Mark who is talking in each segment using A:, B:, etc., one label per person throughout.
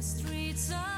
A: Streets are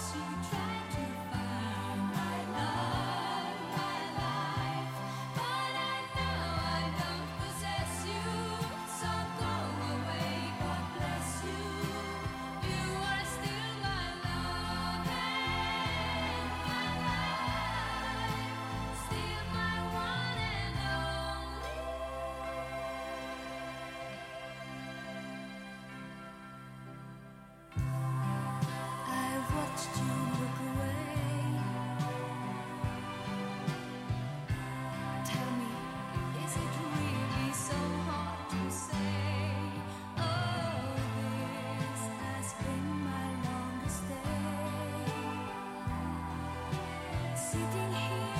A: to
B: sitting here.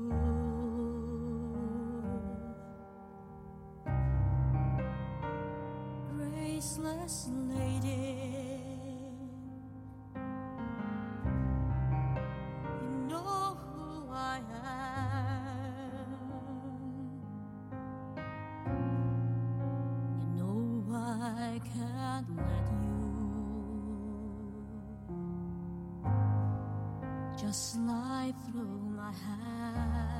B: Graceless lady, you know who I am. You know I can't let you just slide through my hands.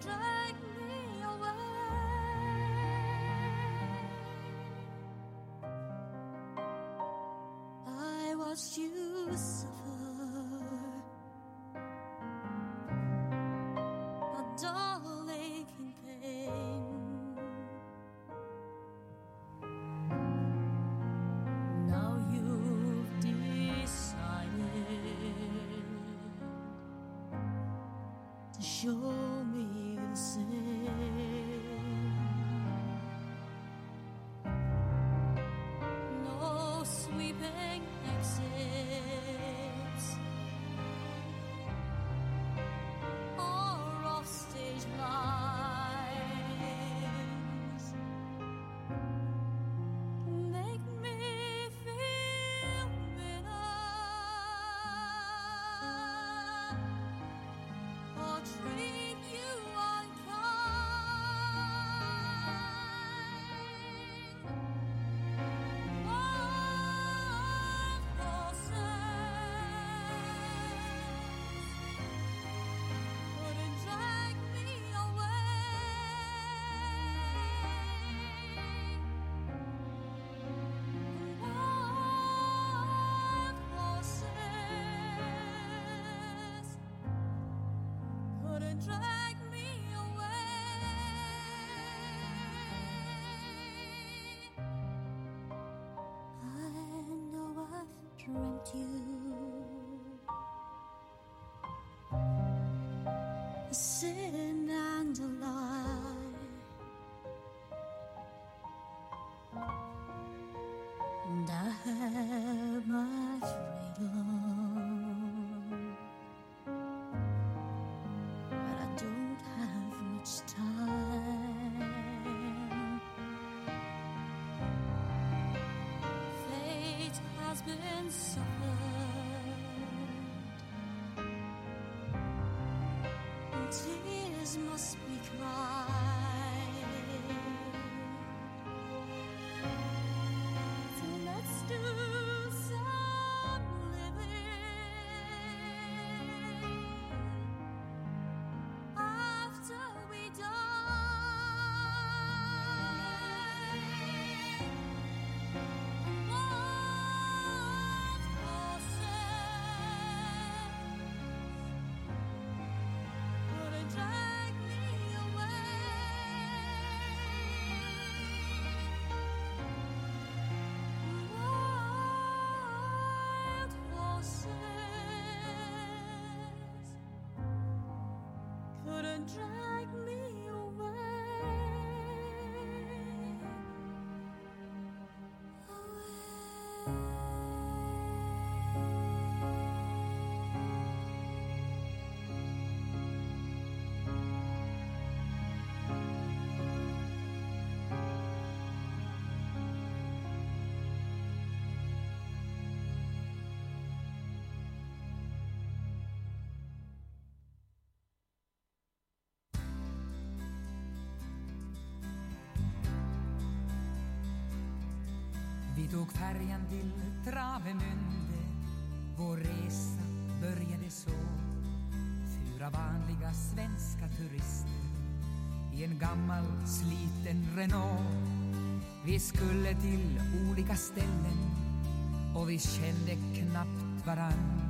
B: Drag me away. I watched you suffer, a dull aching pain. Now you've decided to show different you. Sitting and lie, and I been suffered. and Tears must be cried.
C: 转 tog färjan till Travemünde Vår resa började så Fyra vanliga svenska turister i en gammal sliten Renault. Vi skulle till olika ställen och vi kände knappt varann.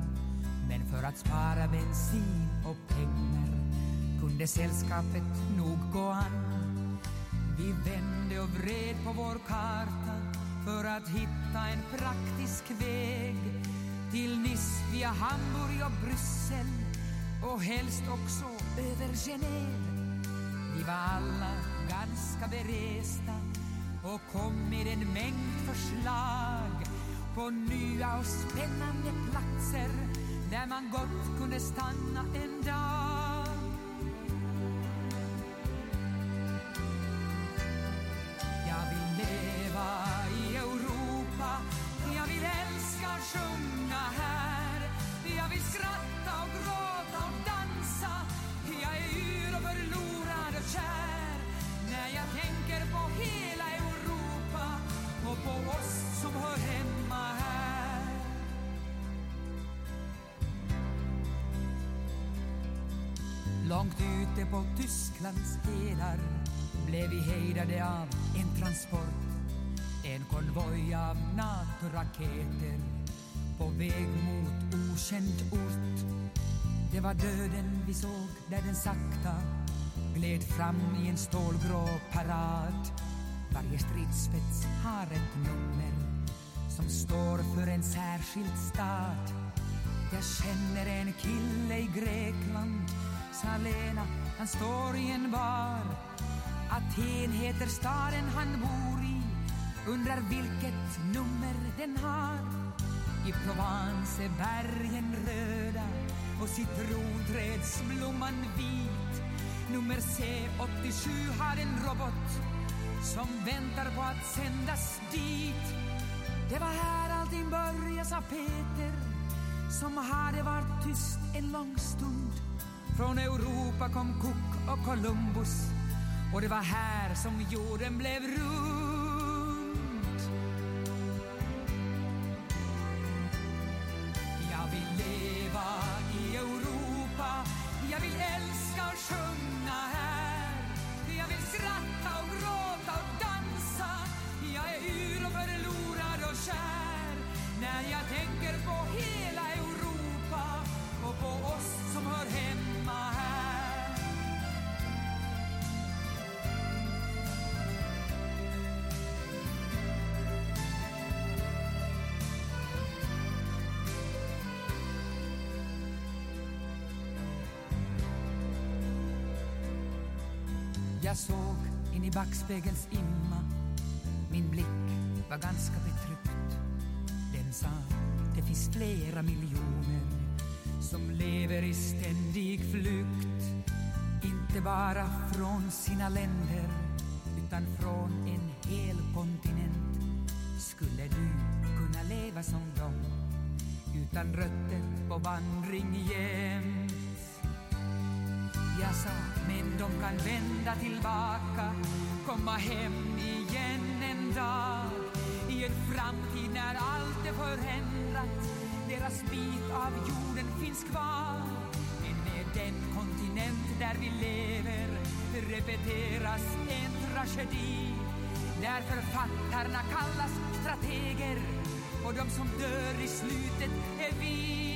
C: Men för att spara bensin och pengar kunde sällskapet nog gå an. Vi vände och vred på vår karta för att hitta en praktisk väg till Nice via Hamburg och Bryssel och helst också över Genève. Vi var alla ganska beresta och kom med en mängd förslag på nya och spännande platser där man gott kunde stanna en dag. På Tysklands helar blev vi hejdade av en transport. En konvoj av NATO-raketer på väg mot okänd ort. Det var döden vi såg där den sakta gled fram i en stålgrå parad. Varje stridsspets har ett nummer som står för en särskild stad. Jag känner en kille i Grekland, sa Lena, han står i en bar. Aten heter staden han bor i, undrar vilket nummer den har. I Provence är bergen röda och citronträdsblomman vit. Nummer C87 har en robot som väntar på att sändas dit. Det var här allting började, sa Peter som hade varit tyst en lång stund. Från Europa kom Cook och Columbus och det var här som jorden blev rund. Jag såg in i backspegelns imma. Min blick var ganska betryckt. Den sa, det finns flera miljoner Som lever i ständig flykt. Inte bara från sina länder Utan från en hel kontinent. Skulle du kunna leva som dem Utan rötter på vandring jämt? Jag sa, men de kan vända tillbaka, komma hem igen en dag. I en framtid när allt är förändrat, deras bit av jorden finns kvar. Men med den kontinent där vi lever repeteras en tragedi. Där författarna kallas strateger och de som dör i slutet är vi.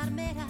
B: la armera.